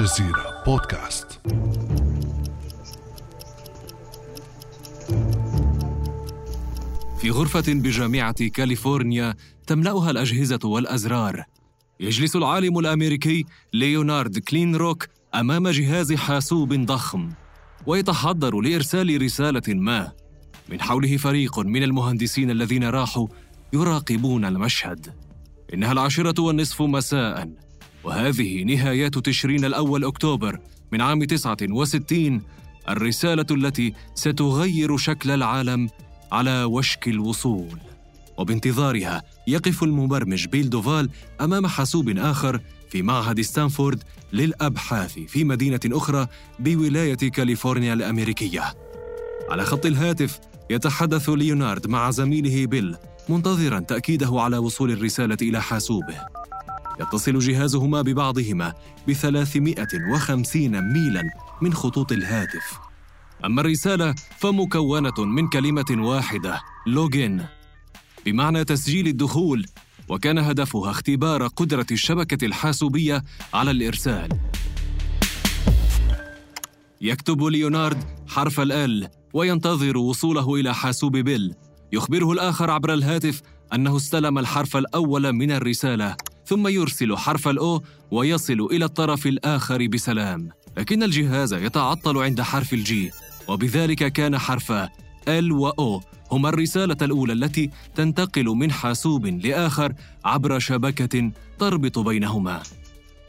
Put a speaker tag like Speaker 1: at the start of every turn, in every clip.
Speaker 1: الجزيرة بودكاست.
Speaker 2: في غرفة بجامعة كاليفورنيا تملأها الأجهزة والأزرار. يجلس العالم الأمريكي ليونارد كلينروك أمام جهاز حاسوب ضخم ويتحضر لإرسال رسالة ما. من حوله فريق من المهندسين الذين راحوا يراقبون المشهد. إنها العاشرة والنصف مساءً. وهذه نهايات تشرين الأول أكتوبر من عام 69 الرسالة التي ستغير شكل العالم على وشك الوصول. وبانتظارها يقف المبرمج بيل دوفال أمام حاسوب آخر في معهد ستانفورد للأبحاث في مدينة أخرى بولاية كاليفورنيا الأمريكية. على خط الهاتف يتحدث ليونارد مع زميله بيل منتظرا تأكيده على وصول الرسالة إلى حاسوبه. يتصل جهازهما ببعضهما ب 350 ميلا من خطوط الهاتف. أما الرسالة فمكونة من كلمة واحدة لوجين. بمعنى تسجيل الدخول وكان هدفها اختبار قدرة الشبكة الحاسوبية على الإرسال. يكتب ليونارد حرف ال وينتظر وصوله إلى حاسوب بيل. يخبره الآخر عبر الهاتف أنه استلم الحرف الأول من الرسالة. ثم يرسل حرف الأو ويصل إلى الطرف الآخر بسلام. لكن الجهاز يتعطل عند حرف الجي وبذلك كان حرفا ال و هما الرسالة الأولى التي تنتقل من حاسوب لآخر عبر شبكة تربط بينهما.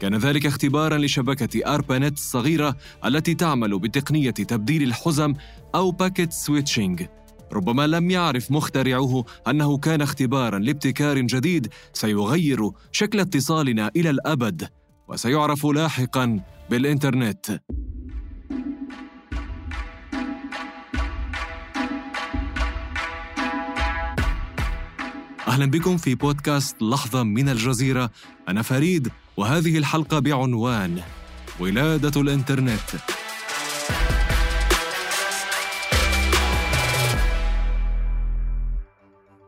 Speaker 2: كان ذلك اختبارا لشبكة أربانيت الصغيرة التي تعمل بتقنية تبديل الحزم أو packet switching ربما لم يعرف مخترعوه أنه كان اختبارا لابتكار جديد سيغير شكل اتصالنا إلى الأبد وسيعرف لاحقا بالإنترنت. أهلا بكم في بودكاست لحظة من الجزيرة. أنا فريد وهذه الحلقة بعنوان ولادة الإنترنت.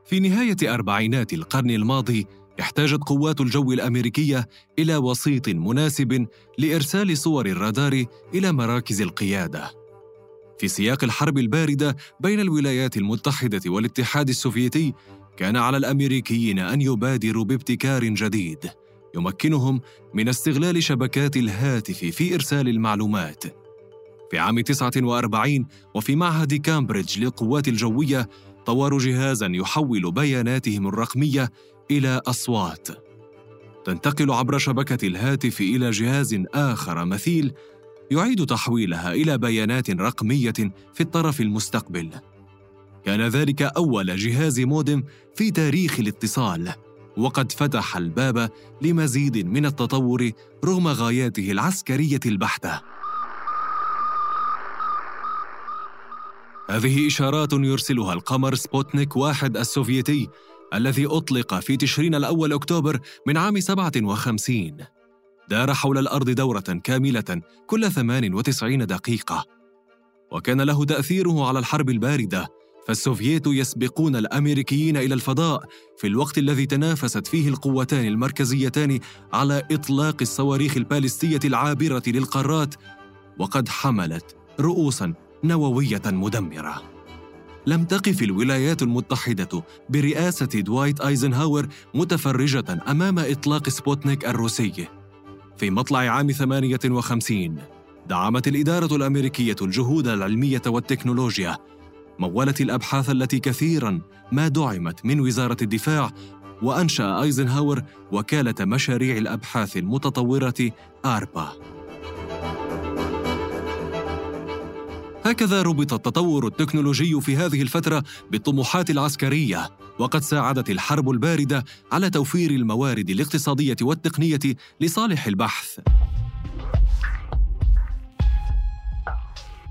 Speaker 2: في نهاية أربعينات القرن الماضي احتاجت قوات الجو الأمريكية إلى وسيط مناسب لإرسال صور الرادار إلى مراكز القيادة. في سياق الحرب الباردة بين الولايات المتحدة والاتحاد السوفيتي، كان على الأمريكيين أن يبادروا بابتكار جديد يمكنهم من استغلال شبكات الهاتف في إرسال المعلومات. في عام 49 وفي معهد كامبريدج للقوات الجوية طوروا جهازا يحول بياناتهم الرقمية إلى أصوات. تنتقل عبر شبكة الهاتف إلى جهاز آخر مثيل يعيد تحويلها إلى بيانات رقمية في الطرف المستقبل. كان ذلك أول جهاز مودم في تاريخ الاتصال وقد فتح الباب لمزيد من التطور رغم غاياته العسكرية البحتة. هذه إشارات يرسلها القمر سبوتنيك واحد السوفيتي الذي أطلق في تشرين الأول أكتوبر من عام 57 دار حول الأرض دورة كاملة كل 98 دقيقة. وكان له تأثيره على الحرب الباردة فالسوفييت يسبقون الأمريكيين إلى الفضاء في الوقت الذي تنافست فيه القوتان المركزيتان على إطلاق الصواريخ البالستية العابرة للقارات وقد حملت رؤوسا نووية مدمرة. لم تقف الولايات المتحدة برئاسة دوايت أيزنهاور متفرجة أمام إطلاق سبوتنيك الروسي. في مطلع عام 58 دعمت الإدارة الأمريكية الجهود العلمية والتكنولوجيا مولت الأبحاث التي كثيرا ما دعمت من وزارة الدفاع وأنشأ أيزنهاور وكالة مشاريع الأبحاث المتطورة آربا. هكذا ربط التطور التكنولوجي في هذه الفترة بالطموحات العسكرية وقد ساعدت الحرب الباردة على توفير الموارد الاقتصادية والتقنية لصالح البحث.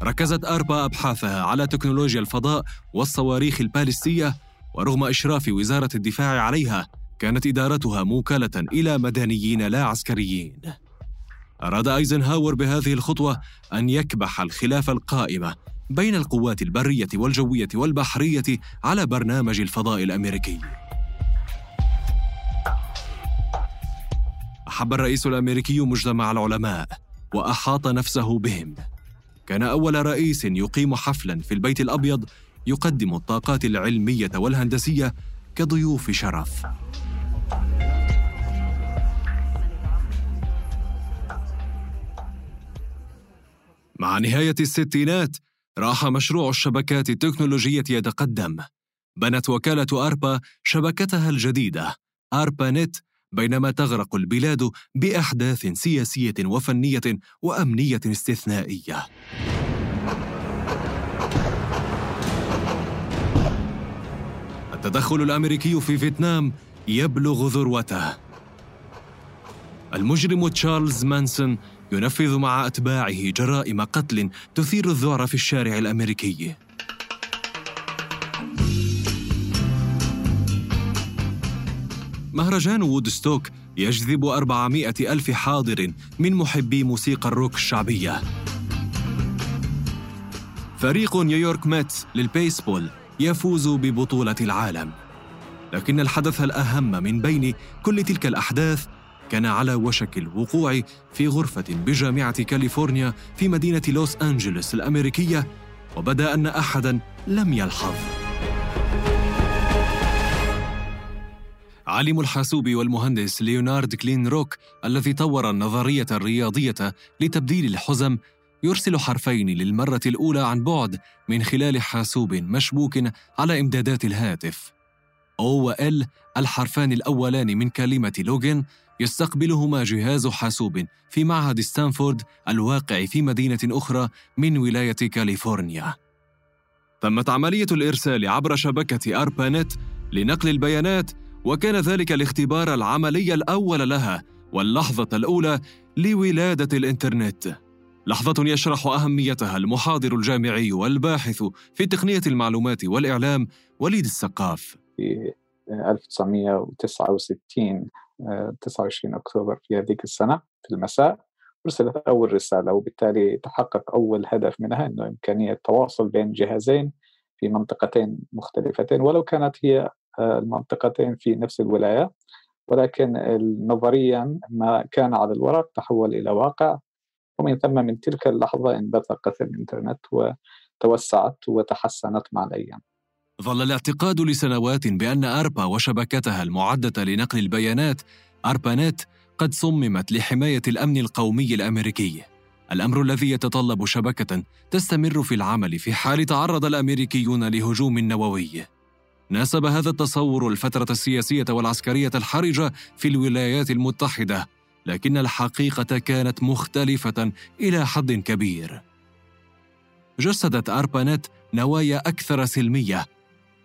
Speaker 2: ركزت أربا أبحاثها على تكنولوجيا الفضاء والصواريخ البالستية ورغم إشراف وزارة الدفاع عليها كانت إدارتها موكلة إلى مدنيين لا عسكريين أراد أيزنهاور بهذه الخطوة أن يكبح الخلاف القائمة بين القوات البرية والجوية والبحرية على برنامج الفضاء الأمريكي. أحب الرئيس الأمريكي مجتمع العلماء وأحاط نفسه بهم. كان أول رئيس يقيم حفلا في البيت الأبيض يقدم الطاقات العلمية والهندسية كضيوف شرف. مع نهاية الستينات راح مشروع الشبكات التكنولوجية يتقدم. بنت وكالة أربا شبكتها الجديدة ARPANET بينما تغرق البلاد بأحداث سياسية وفنية وأمنية استثنائية. التدخل الأمريكي في فيتنام يبلغ ذروته. المجرم تشارلز مانسون ينفذ مع أتباعه جرائم قتل تثير الذعر في الشارع الأمريكي. مهرجان وودستوك يجذب أربعمائة ألف حاضر من محبي موسيقى الروك الشعبية. فريق نيويورك ميتس للبيسبول يفوز ببطولة العالم. لكن الحدث الأهم من بين كل تلك الأحداث كان على وشك الوقوع في غرفة بجامعة كاليفورنيا في مدينة لوس أنجلوس الأمريكية وبدا أن أحدا لم يلحظ. عالم الحاسوب والمهندس ليونارد كلينروك الذي طور النظرية الرياضية لتبديل الحزم يرسل حرفين للمرة الأولى عن بعد من خلال حاسوب مشبوك على إمدادات الهاتف. O و L الحرفان الأولان من كلمة login يستقبلهما جهاز حاسوب في معهد ستانفورد الواقع في مدينة أخرى من ولاية كاليفورنيا. تمت عملية الإرسال عبر شبكة أربانت لنقل البيانات وكان ذلك الاختبار العملي الأول لها واللحظة الأولى لولادة الإنترنت. لحظة يشرح أهميتها المحاضر الجامعي والباحث في تقنية المعلومات والإعلام وليد السقاف
Speaker 3: في 1969 29 أكتوبر في هذيك السنة في المساء. أرسلت أول رسالة وبالتالي تحقق أول هدف منها أنه إمكانية التواصل بين جهازين في منطقتين مختلفتين ولو كانت هي المنطقتين في نفس الولاية. ولكن نظريا ما كان على الورق تحول إلى واقع. ومن ثم من تلك اللحظة انبثقت الإنترنت وتوسعت وتحسنت مع الأيام
Speaker 2: ظل الاعتقاد لسنوات بأن أربا وشبكتها المعدة لنقل البيانات أربانيت قد صممت لحماية الأمن القومي الأمريكي الأمر الذي يتطلب شبكة تستمر في العمل في حال تعرض الأمريكيون لهجوم نووي ناسب هذا التصور الفترة السياسية والعسكرية الحرجة في الولايات المتحدة لكن الحقيقة كانت مختلفة إلى حد كبير. جسدت أربانيت نوايا أكثر سلمية،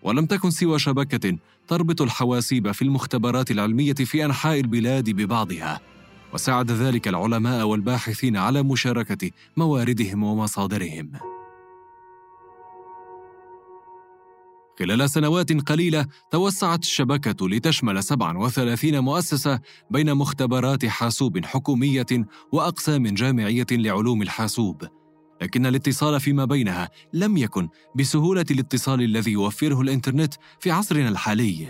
Speaker 2: ولم تكن سوى شبكة تربط الحواسيب في المختبرات العلمية في أنحاء البلاد ببعضها، وساعد ذلك العلماء والباحثين على مشاركة مواردهم ومصادرهم. خلال سنوات قليلة توسعت الشبكة لتشمل 37 مؤسسة بين مختبرات حاسوب حكومية وأقسام جامعية لعلوم الحاسوب لكن الاتصال فيما بينها لم يكن بسهولة الاتصال الذي يوفره الإنترنت في عصرنا الحالي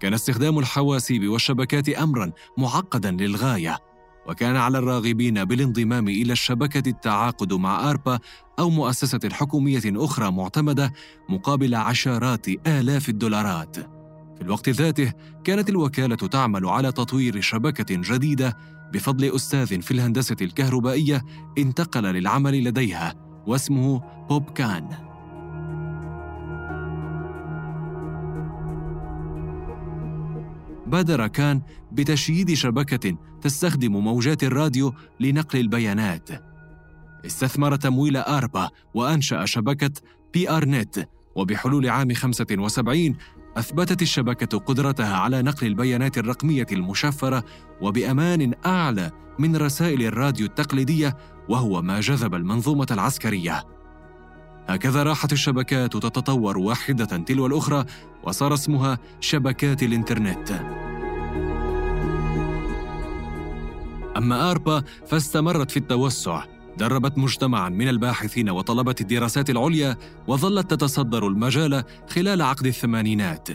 Speaker 2: كان استخدام الحواسيب والشبكات أمرا معقدا للغاية وكان على الراغبين بالانضمام إلى الشبكة التعاقد مع آربا أو مؤسسة حكومية أخرى معتمدة مقابل عشرات آلاف الدولارات. في الوقت ذاته كانت الوكالة تعمل على تطوير شبكة جديدة بفضل أستاذ في الهندسة الكهربائية انتقل للعمل لديها واسمه بوب كان. بادر كان بتشييد شبكة تستخدم موجات الراديو لنقل البيانات. استثمر تمويل ARPA وأنشأ شبكة PRNET وبحلول عام 75 أثبتت الشبكة قدرتها على نقل البيانات الرقمية المشفرة وبأمان أعلى من رسائل الراديو التقليدية وهو ما جذب المنظومة العسكرية. هكذا راحت الشبكات تتطور واحدة تلو الأخرى وصار اسمها شبكات الإنترنت. أما آربا فاستمرت في التوسع دربت مجتمعا من الباحثين وطلبة الدراسات العليا وظلت تتصدر المجال خلال عقد الثمانينات.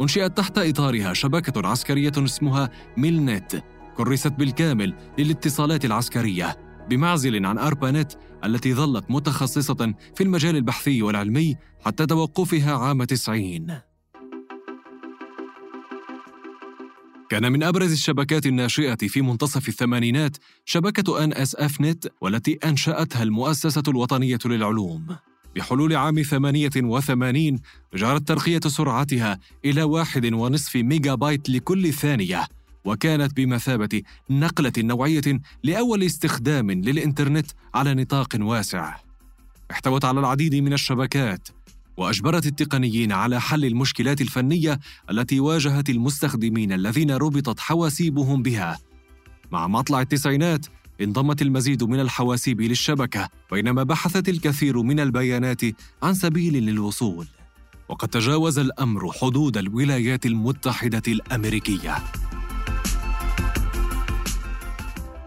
Speaker 2: أنشئت تحت إطارها شبكة عسكرية اسمها ميلنت كرست بالكامل للاتصالات العسكرية بمعزل عن أربانت التي ظلت متخصصة في المجال البحثي والعلمي حتى توقفها عام 90 كان من أبرز الشبكات الناشئة في منتصف الثمانينات شبكة NSFNET والتي أنشأتها المؤسسة الوطنية للعلوم. بحلول عام 88 جرت ترقية سرعتها إلى واحد ونصف ميجا بايت لكل ثانية وكانت بمثابة نقلة نوعية لأول استخدام للإنترنت على نطاق واسع. احتوت على العديد من الشبكات وأجبرت التقنيين على حل المشكلات الفنية التي واجهت المستخدمين الذين ربطت حواسيبهم بها. مع مطلع التسعينات انضمت المزيد من الحواسيب للشبكة بينما بحثت الكثير من البيانات عن سبيل للوصول. وقد تجاوز الأمر حدود الولايات المتحدة الأمريكية.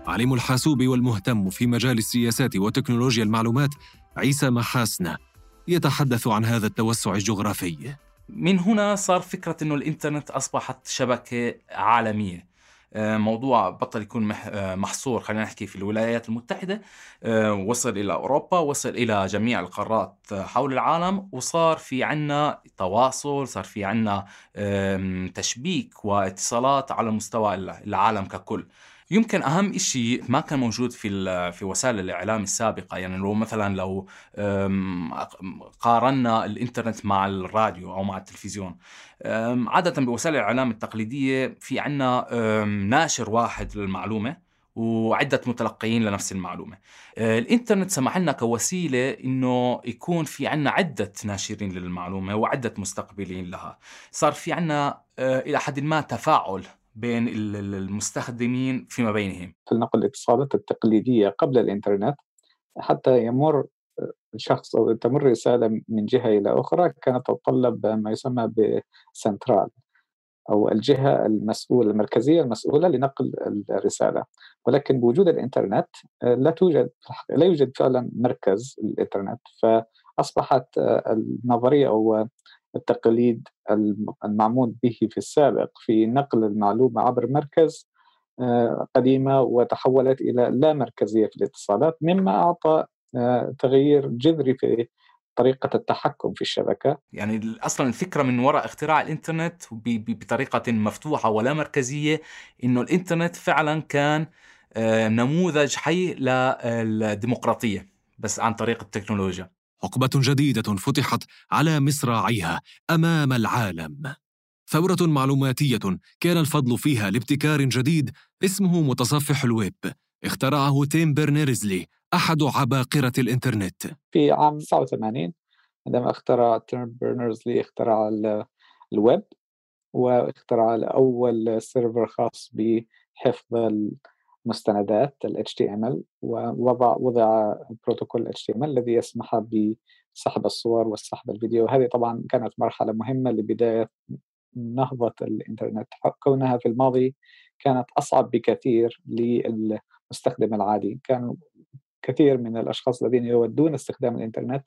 Speaker 2: علم الحاسوب والمهتم في مجال السياسات وتكنولوجيا المعلومات عيسى محاسنه يتحدث عن هذا التوسع الجغرافي.
Speaker 4: من هنا صار فكرة أنه الإنترنت أصبحت شبكة عالمية. آه، موضوع بطل يكون آه، محصور خلينا نحكي في الولايات المتحدة. آه، وصل إلى أوروبا وصل إلى جميع القارات حول العالم وصار في عنا تواصل صار في عنا تشبيك واتصالات على مستوى العالم ككل. يمكن أهم شيء ما كان موجود في في وسائل الإعلام السابقة يعني لو مثلا لو قارنا الإنترنت مع الراديو أو مع التلفزيون عادة بوسائل الإعلام التقليدية في عنا ناشر واحد للمعلومة وعدة متلقيين لنفس المعلومة. أه، الإنترنت سمح لنا كوسيلة إنه يكون في عنا عدة ناشرين للمعلومة وعدة مستقبلين لها. صار في عنا أه، إلى حد ما تفاعل بين المستخدمين فيما بينهم.
Speaker 3: فلنقل الاتصالات التقليدية قبل الإنترنت حتى يمر شخص أو تمر رسالة من جهة إلى أخرى كانت تتطلب ما يسمى بسنترال أو الجهة المسؤولة المركزية المسؤولة لنقل الرسالة. ولكن بوجود الإنترنت لا توجد لا يوجد فعلا مركز الإنترنت فأصبحت النظرية أو التقليد المعمول به في السابق في نقل المعلومة عبر مركز آه، قديمة وتحولت إلى لا مركزية في الاتصالات مما أعطى آه، تغيير جذري في طريقة التحكم في الشبكة.
Speaker 4: يعني أصلا الفكرة من وراء اختراع الإنترنت بطريقة مفتوحة ولا مركزية إنه الإنترنت فعلا كان آه، نموذج حي للديمقراطية بس عن طريق التكنولوجيا.
Speaker 2: حقبة جديدة فتحت على مصراعيها أمام العالم. ثورة معلوماتية كان الفضل فيها لابتكار جديد اسمه متصفح الويب اخترعه تيم بيرنرز لي أحد عباقرة الإنترنت
Speaker 3: في عام 89 عندما اخترع تيم بيرنرز لي اخترع الويب واخترع أول server خاص بحفظ مستندات ال HTML ووضع وضع بروتوكول HTML الذي يسمح بسحب الصور والسحب الفيديو. هذه طبعا كانت مرحلة مهمة لبداية نهضة الإنترنت. كونها في الماضي كانت أصعب بكثير للمستخدم العادي. كان كثير من الأشخاص الذين يودون استخدام الإنترنت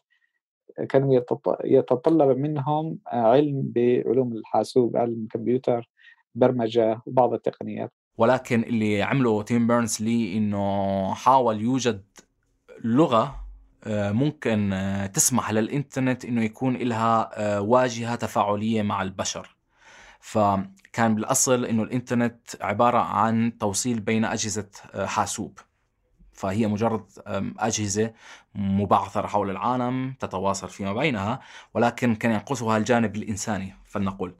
Speaker 3: كانوا يتطلب منهم علم بعلوم الحاسوب علم الكمبيوتر برمجة وبعض التقنيات.
Speaker 4: ولكن اللي عمله تيم بيرنز لي إنه حاول يوجد لغة آه، ممكن آه، تسمح للإنترنت إنه يكون لها آه، واجهة تفاعلية مع البشر. فكان بالأصل إنه الإنترنت عبارة عن توصيل بين أجهزة حاسوب. فهي مجرد أجهزة مبعثرة حول العالم تتواصل فيما بينها ولكن كان ينقصها الجانب الإنساني فلنقل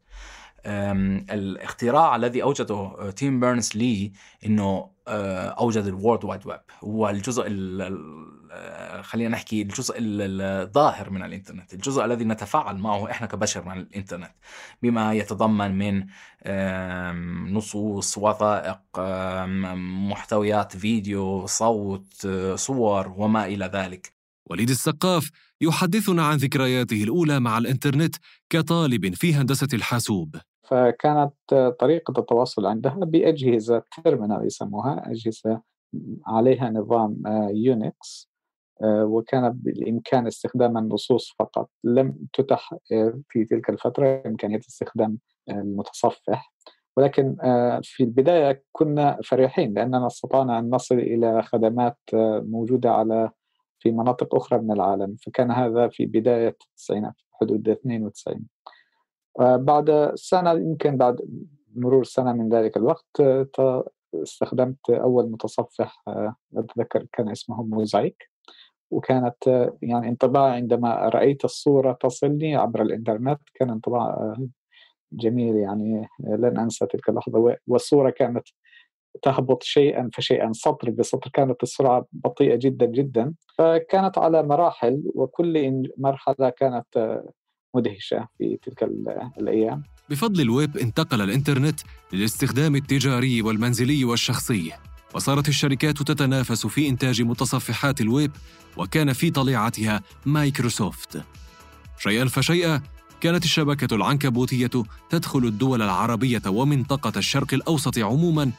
Speaker 4: الاختراع الذي أوجده تيم بيرنرز لي إنه آه، أوجد ال World Wide Web هو الجزء آه، خلينا نحكي الجزء الظاهر من الإنترنت الجزء الذي نتفاعل معه إحنا كبشر مع الإنترنت بما يتضمن من نصوص وثائق محتويات فيديو صوت آه، صور وما إلى ذلك.
Speaker 2: وليد السقاف يحدثنا عن ذكرياته الأولى مع الإنترنت كطالب في هندسة الحاسوب.
Speaker 3: فكانت طريقة التواصل عندها بأجهزة terminal يسموها أجهزة عليها نظام Unix آه، وكان بالإمكان استخدام النصوص فقط. لم تتح آه، في تلك الفترة إمكانية استخدام المتصفح. ولكن آه، في البداية كنا فرحين لأننا استطعنا أن نصل إلى خدمات موجودة على في مناطق أخرى من العالم. فكان هذا في بداية التسعينات حدود 92 بعد سنة يمكن بعد مرور سنة من ذلك الوقت استخدمت أول متصفح أتذكر كان اسمه موزايك. وكانت يعني انطباعي عندما رأيت الصورة تصلني عبر الإنترنت كان انطباع جميل يعني لن أنسى تلك اللحظة. والصورة كانت تهبط شيئا فشيئا سطر بسطر كانت السرعة بطيئة جدا جدا. فكانت على مراحل وكل مرحلة كانت مدهشة في تلك الأيام.
Speaker 2: بفضل الويب انتقل الإنترنت للاستخدام التجاري والمنزلي والشخصي وصارت الشركات تتنافس في إنتاج متصفحات الويب وكان في طليعتها مايكروسوفت. شيئا فشيئا كانت الشبكة العنكبوتية تدخل الدول العربية ومنطقة الشرق الأوسط عموما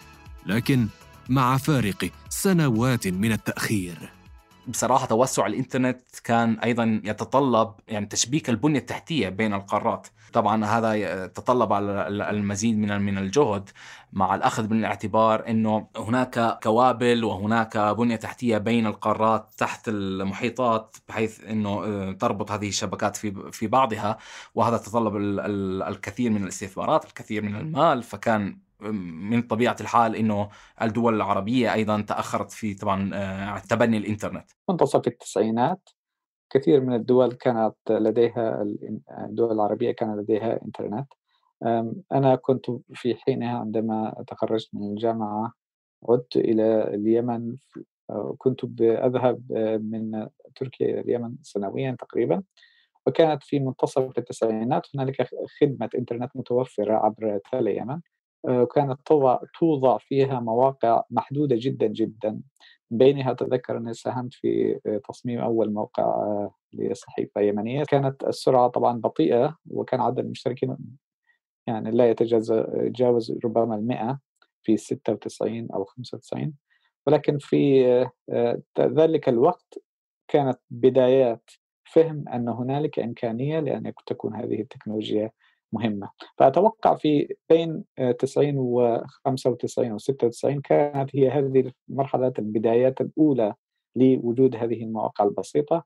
Speaker 2: لكن مع فارق سنوات من التأخير.
Speaker 4: بصراحة توسع الإنترنت كان أيضا يتطلب يعني تشبيك البنية التحتية بين القارات. طبعا هذا يتطلب على المزيد من من الجهد مع الأخذ من الاعتبار إنه هناك كوابل وهناك بنية تحتية بين القارات تحت المحيطات بحيث إنه آه، تربط هذه الشبكات في في بعضها. وهذا تطلب الكثير من الاستثمارات الكثير من المال. فكان من طبيعة الحال إنه الدول العربية أيضا تأخرت في طبعا آه، تبني الإنترنت.
Speaker 3: منتصف التسعينات كثير من الدول كانت لديها الدول العربية كان لديها إنترنت. أنا كنت في حينها عندما تخرجت من الجامعة عدت إلى اليمن آه، كنت اذهب آه، من تركيا إلى اليمن سنويا تقريبا وكانت في منتصف التسعينات هنالك خدمة إنترنت متوفرة عبر تل يمن وكانت توضع, توضع فيها مواقع محدودة جدا جدا. بينها أتذكر أني ساهمت في تصميم أول موقع آه، لصحيفة يمنية. كانت السرعة طبعا بطيئة وكان عدد المشتركين يعني لا يتجاوز ربما المئة في 96 أو 95 ولكن في آه، ذلك الوقت كانت بدايات فهم أن هنالك إمكانية لأن تكون هذه التكنولوجيا مهمة فأتوقع في بين 90 و 95 و 96 كانت هي هذه المرحله البدايات الأولى لوجود هذه المواقع البسيطة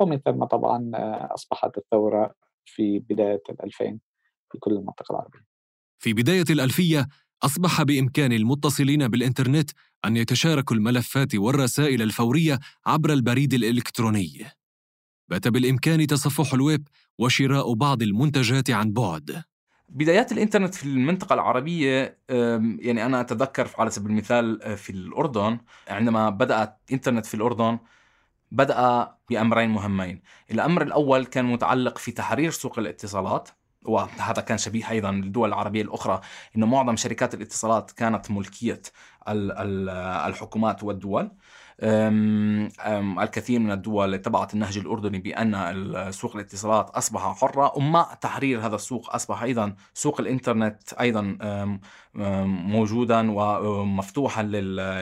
Speaker 3: ومن ثم طبعا أصبحت الثورة في بداية ال 2000 في كل المنطقة العربية.
Speaker 2: في بداية الألفية أصبح بإمكان المتصلين بالإنترنت أن يتشاركوا الملفات والرسائل الفورية عبر البريد الإلكتروني. بات بالإمكان تصفح الويب وشراء بعض المنتجات عن بعد.
Speaker 4: بدايات الإنترنت في المنطقة العربية يعني أنا أتذكر على سبيل المثال آه، في الأردن عندما بدأت الانترنت في الأردن بدأ بأمرين مهمين. الأمر الأول كان متعلق في تحرير سوق الاتصالات وهذا كان شبيه أيضا للدول العربية الأخرى إنه معظم شركات الاتصالات كانت ملكية الحكومات والدول. الكثير من الدول اتبعت النهج الأردني بأن سوق الاتصالات أصبح حرة ومع تحرير هذا السوق أصبح أيضا سوق الإنترنت أيضا موجودا ومفتوحا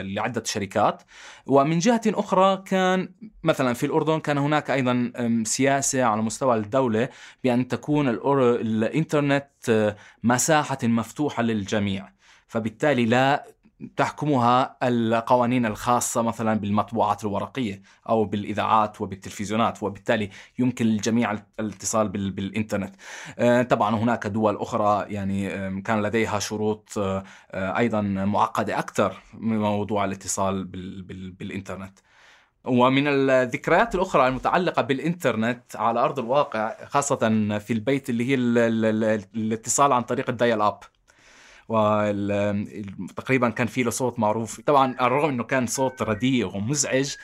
Speaker 4: لعدة شركات. ومن جهة أخرى كان مثلا في الأردن كان هناك أيضا سياسة على مستوى الدولة بأن تكون الإنترنت مساحة مفتوحة للجميع. فبالتالي لا تحكمها القوانين الخاصة مثلا بالمطبوعات الورقية أو بالإذاعات وبالتلفزيونات وبالتالي يمكن للجميع الاتصال بالإنترنت. آه، طبعا هناك دول أخرى يعني كان لديها شروط آه، أيضا معقدة أكثر من موضوع الاتصال بالإنترنت. ومن الذكريات الأخرى المتعلقة بالإنترنت على أرض الواقع خاصة في البيت اللي هي الاتصال عن طريق الدايل أب. وتقريبا كان في له صوت معروف. طبعا على الرغم إنه كان صوت رديء ومزعج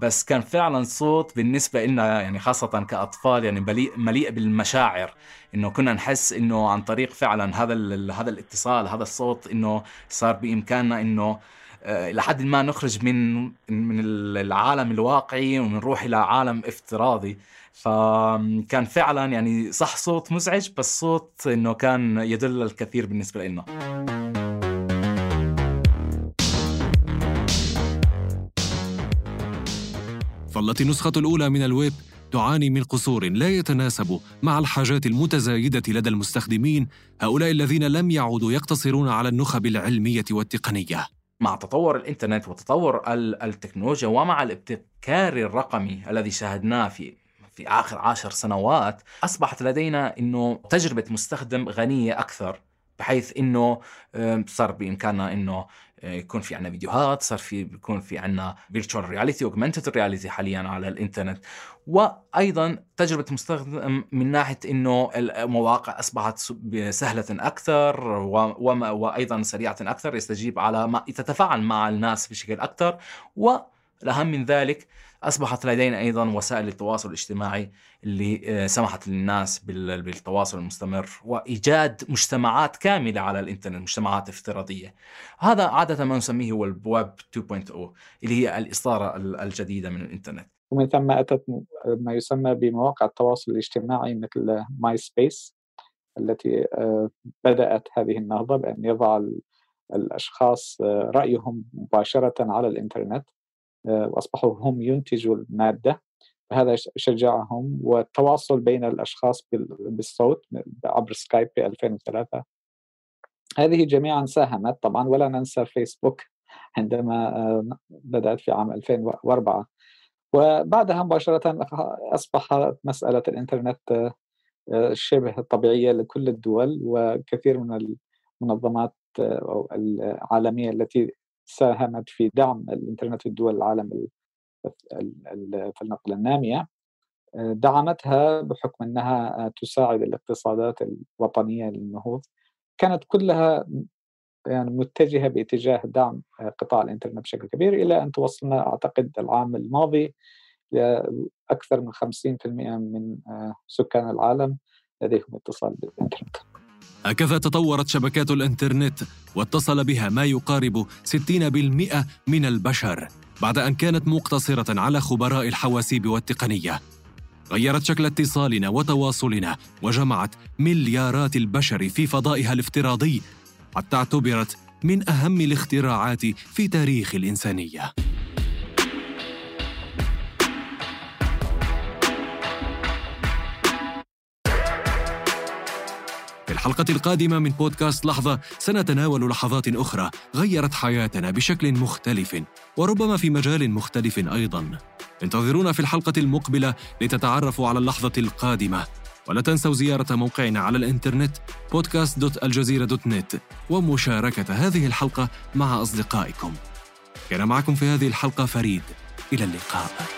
Speaker 4: بس كان فعلا صوت بالنسبة لنا يعني خاصة كأطفال يعني مليء مليء بالمشاعر. إنه كنا نحس إنه عن طريق فعلا هذا هذا الاتصال هذا الصوت إنه صار بإمكاننا إنه آه، لحد ما نخرج من من العالم الواقعي ونروح إلى عالم افتراضي. فكان فعلا يعني صح صوت مزعج بس صوت إنه كان يدل الكثير بالنسبة لنا
Speaker 2: ظلت النسخة الأولى من الويب تعاني من قصور لا يتناسب مع الحاجات المتزايدة لدى المستخدمين هؤلاء الذين لم يعودوا يقتصرون على النخب العلمية والتقنية.
Speaker 4: مع تطور الإنترنت وتطور التكنولوجيا ومع الابتكار الرقمي الذي شاهدناه في في آخر عشر سنوات أصبحت لدينا إنه تجربة مستخدم غنية أكثر بحيث إنه صار بإمكاننا إنه آه، يكون في عنا فيديوهات صار في بيكون في عنا virtual reality augmented reality حاليا على الإنترنت. وأيضا تجربة المستخدم من ناحية إنه المواقع أصبحت سهله أكثر وأيضا سريعة أكثر يستجيب على ما تتفاعل مع الناس بشكل أكثر. والاهم من ذلك أصبحت لدينا أيضا وسائل التواصل الاجتماعي اللي آه، سمحت للناس بالتواصل المستمر وإيجاد مجتمعات كاملة على الإنترنت مجتمعات افتراضية. هذا عادة ما نسميه هو الويب 2.0 اللي هي الاصداره الجديده من الإنترنت.
Speaker 3: ومن ثم أتت ما يسمى بمواقع التواصل الاجتماعي مثل MySpace التي آه، بدأت هذه النهضة بأن يضع الأشخاص آه، رأيهم مباشرة على الإنترنت. وأصبحوا هم ينتجوا المادة هذا شجعهم والتواصل بين الأشخاص بالصوت عبر سكايب في 2003 هذه جميعا ساهمت طبعا ولا ننسى فيسبوك عندما آه، بدأت في عام 2004 وبعدها مباشرة أصبحت مسألة الإنترنت آه، شبه طبيعية لكل الدول وكثير من المنظمات آه، العالمية التي ساهمت في دعم الإنترنت في دول العالم فلنقل النامية دعمتها بحكم إنها تساعد الاقتصادات الوطنية للنهوض كانت كلها يعني متجهة باتجاه دعم قطاع الإنترنت بشكل كبير إلى أن توصلنا أعتقد العام الماضي لاكثر من 50% من سكان العالم لديهم اتصال بالإنترنت.
Speaker 2: هكذا تطورت شبكات الإنترنت واتصل بها ما يقارب 60% من البشر بعد أن كانت مقتصرة على خبراء الحواسيب والتقنية. غيرت شكل اتصالنا وتواصلنا وجمعت مليارات البشر في فضائها الافتراضي حتى اعتبرت من أهم الاختراعات في تاريخ الإنسانية. الحلقة القادمة من بودكاست لحظة سنتناول لحظات أخرى غيرت حياتنا بشكل مختلف وربما في مجال مختلف أيضا. انتظرونا في الحلقة المقبلة لتتعرفوا على اللحظة القادمة ولا تنسوا زيارة موقعنا على الإنترنت podcast.aljazeera.net ومشاركة هذه الحلقة مع أصدقائكم. كان معكم في هذه الحلقة فريد إلى اللقاء.